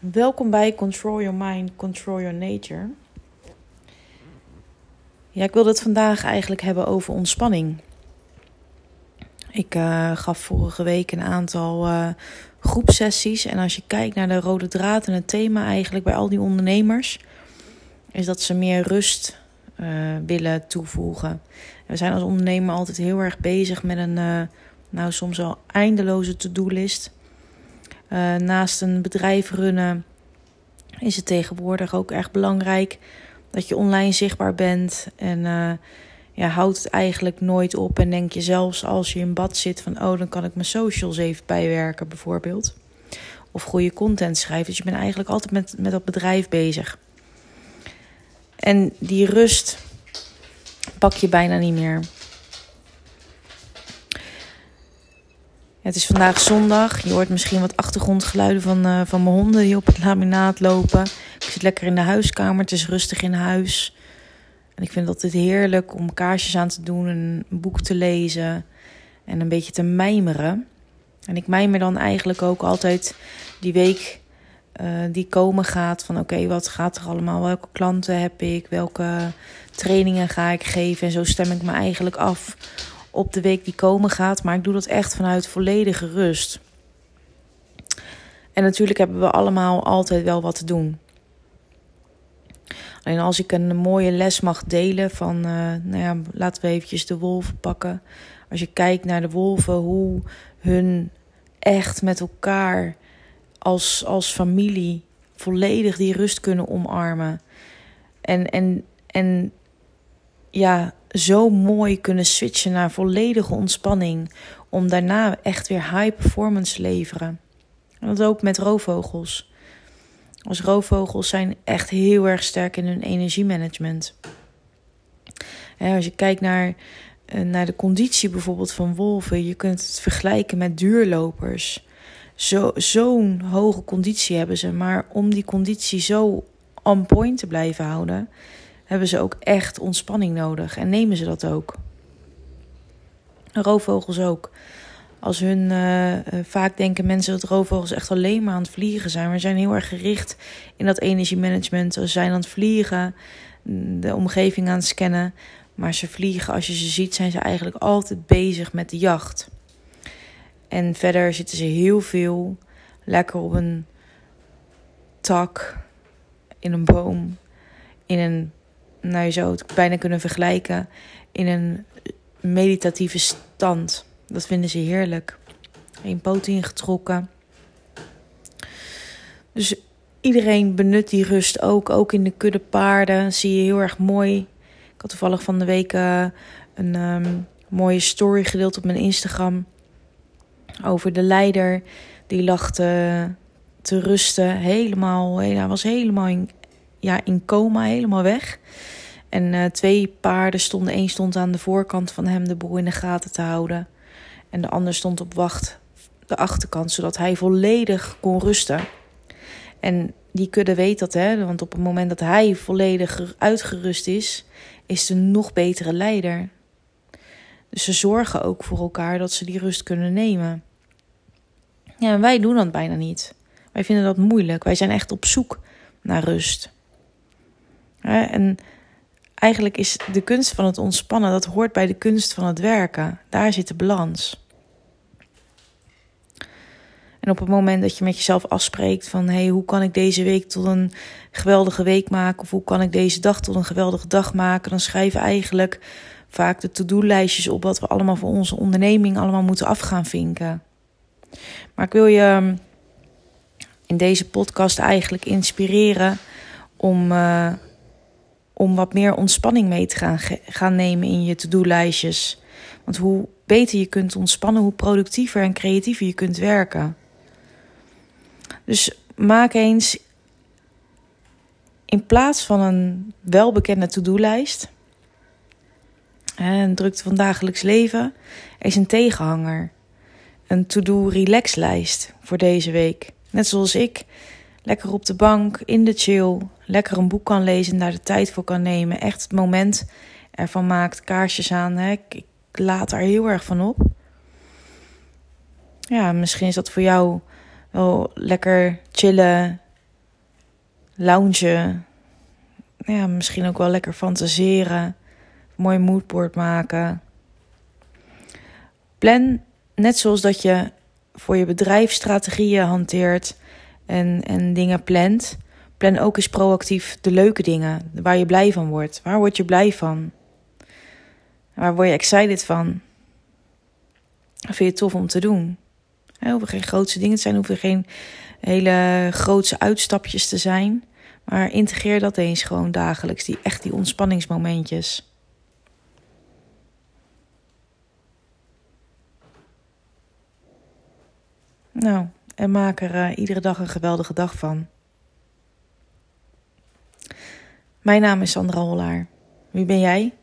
Welkom bij Control Your Mind, Control Your Nature. Ja, ik wilde het vandaag eigenlijk hebben over ontspanning. Ik uh, gaf vorige week een aantal uh, groepsessies. En als je kijkt naar de rode draad en het thema eigenlijk bij al die ondernemers, is dat ze meer rust uh, willen toevoegen. we zijn als ondernemer altijd heel erg bezig met een, nou soms al eindeloze to-do-list. Uh, naast een bedrijf runnen is het tegenwoordig ook erg belangrijk dat je online zichtbaar bent. En uh, ja, houdt het eigenlijk nooit op. En denk je zelfs als je in bad zit van oh, dan kan ik mijn socials even bijwerken bijvoorbeeld. Of goede content schrijven. Dus je bent eigenlijk altijd met, met dat bedrijf bezig. En die rust pak je bijna niet meer. Het is vandaag zondag. Je hoort misschien wat achtergrondgeluiden van, uh, van mijn honden die op het laminaat lopen. Ik zit lekker in de huiskamer. Het is rustig in huis. En ik vind het altijd heerlijk om kaarsjes aan te doen, een boek te lezen en een beetje te mijmeren. En ik mijmer dan eigenlijk ook altijd die week uh, die komen gaat. Van oké, wat gaat er allemaal? Welke klanten heb ik? Welke trainingen ga ik geven? En zo stem ik me eigenlijk af op de week die komen gaat. Maar ik doe dat echt vanuit volledige rust. En natuurlijk hebben we allemaal altijd wel wat te doen. Alleen als ik een mooie les mag delen van, uh, nou ja, laten we eventjes de wolven pakken. Als je kijkt naar de wolven, hoe hun echt met elkaar als, als familie volledig die rust kunnen omarmen. En, en, en ja, zo mooi kunnen switchen naar volledige ontspanning. Om daarna echt weer high performance te leveren. En dat ook met roofvogels. Als roofvogels zijn echt heel erg sterk in hun energiemanagement. En als je kijkt naar, eh, naar de conditie bijvoorbeeld van wolven, je kunt het vergelijken met duurlopers. Zo'n hoge conditie hebben ze, maar om die conditie zo on point te blijven houden, hebben ze ook echt ontspanning nodig en nemen ze dat ook. Roofvogels ook. Als hun uh, vaak denken mensen dat roofvogels echt alleen maar aan het vliegen zijn. Ze zijn heel erg gericht in dat energiemanagement. Ze zijn aan het vliegen, de omgeving aan het scannen. Maar ze vliegen, als je ze ziet, zijn ze eigenlijk altijd bezig met de jacht. En verder zitten ze heel veel lekker op een tak, in een boom, in een nou je zou het bijna kunnen vergelijken, in een meditatieve stand. Dat vinden ze heerlijk. Een poot ingetrokken. Dus iedereen benut die rust ook. Ook in de kudde paarden zie je heel erg mooi. Ik had toevallig van de week uh, een um, mooie story gedeeld op mijn Instagram. Over de leider. Die lag te, te rusten. Helemaal, hij was helemaal in, ja, in coma, helemaal weg. En uh, twee paarden stonden. Eén stond aan de voorkant van hem de boel in de gaten te houden. En de ander stond op wacht de achterkant, zodat hij volledig kon rusten. En die kudde weet dat, hè? Want op het moment dat hij volledig uitgerust is, is de nog betere leider. Dus ze zorgen ook voor elkaar dat ze die rust kunnen nemen. Ja, wij doen dat bijna niet. Wij vinden dat moeilijk. Wij zijn echt op zoek naar rust. En eigenlijk is de kunst van het ontspannen, dat hoort bij de kunst van het werken. Daar zit de balans. En op het moment dat je met jezelf afspreekt van hey, hoe kan ik deze week tot een geweldige week maken of hoe kan ik deze dag tot een geweldige dag maken, dan schrijven eigenlijk vaak de to-do-lijstjes op wat we allemaal voor onze onderneming allemaal moeten af gaan vinken. Maar ik wil je in deze podcast eigenlijk inspireren om uh, om wat meer ontspanning mee te gaan, nemen in je to-do-lijstjes. Want hoe beter je kunt ontspannen, hoe productiever en creatiever je kunt werken. Dus maak eens in plaats van een welbekende to-do-lijst, een drukte van dagelijks leven, is een tegenhanger. Een to-do-relax-lijst voor deze week. Net zoals ik lekker op de bank, in de chill, lekker een boek kan lezen en daar de tijd voor kan nemen. Echt het moment ervan maakt, kaarsjes aan. Hè? Ik, laat daar heel erg van op. Ja, misschien is dat voor jou wel lekker chillen loungen. Ja, misschien ook wel lekker fantaseren. Mooi moodboard maken. Plan net zoals dat je voor je bedrijf strategieën hanteert en, en dingen plant. Plan ook eens proactief de leuke dingen waar je blij van wordt. Waar word je blij van? Waar word je excited van? Vind je het tof om te doen? Het hoeven geen grootste dingen te zijn, hoeven geen hele grootse uitstapjes te zijn. Maar integreer dat eens gewoon dagelijks, die, echt die ontspanningsmomentjes. Nou, en maak er uh, iedere dag een geweldige dag van. Mijn naam is Sandra Hollaar. Wie ben jij?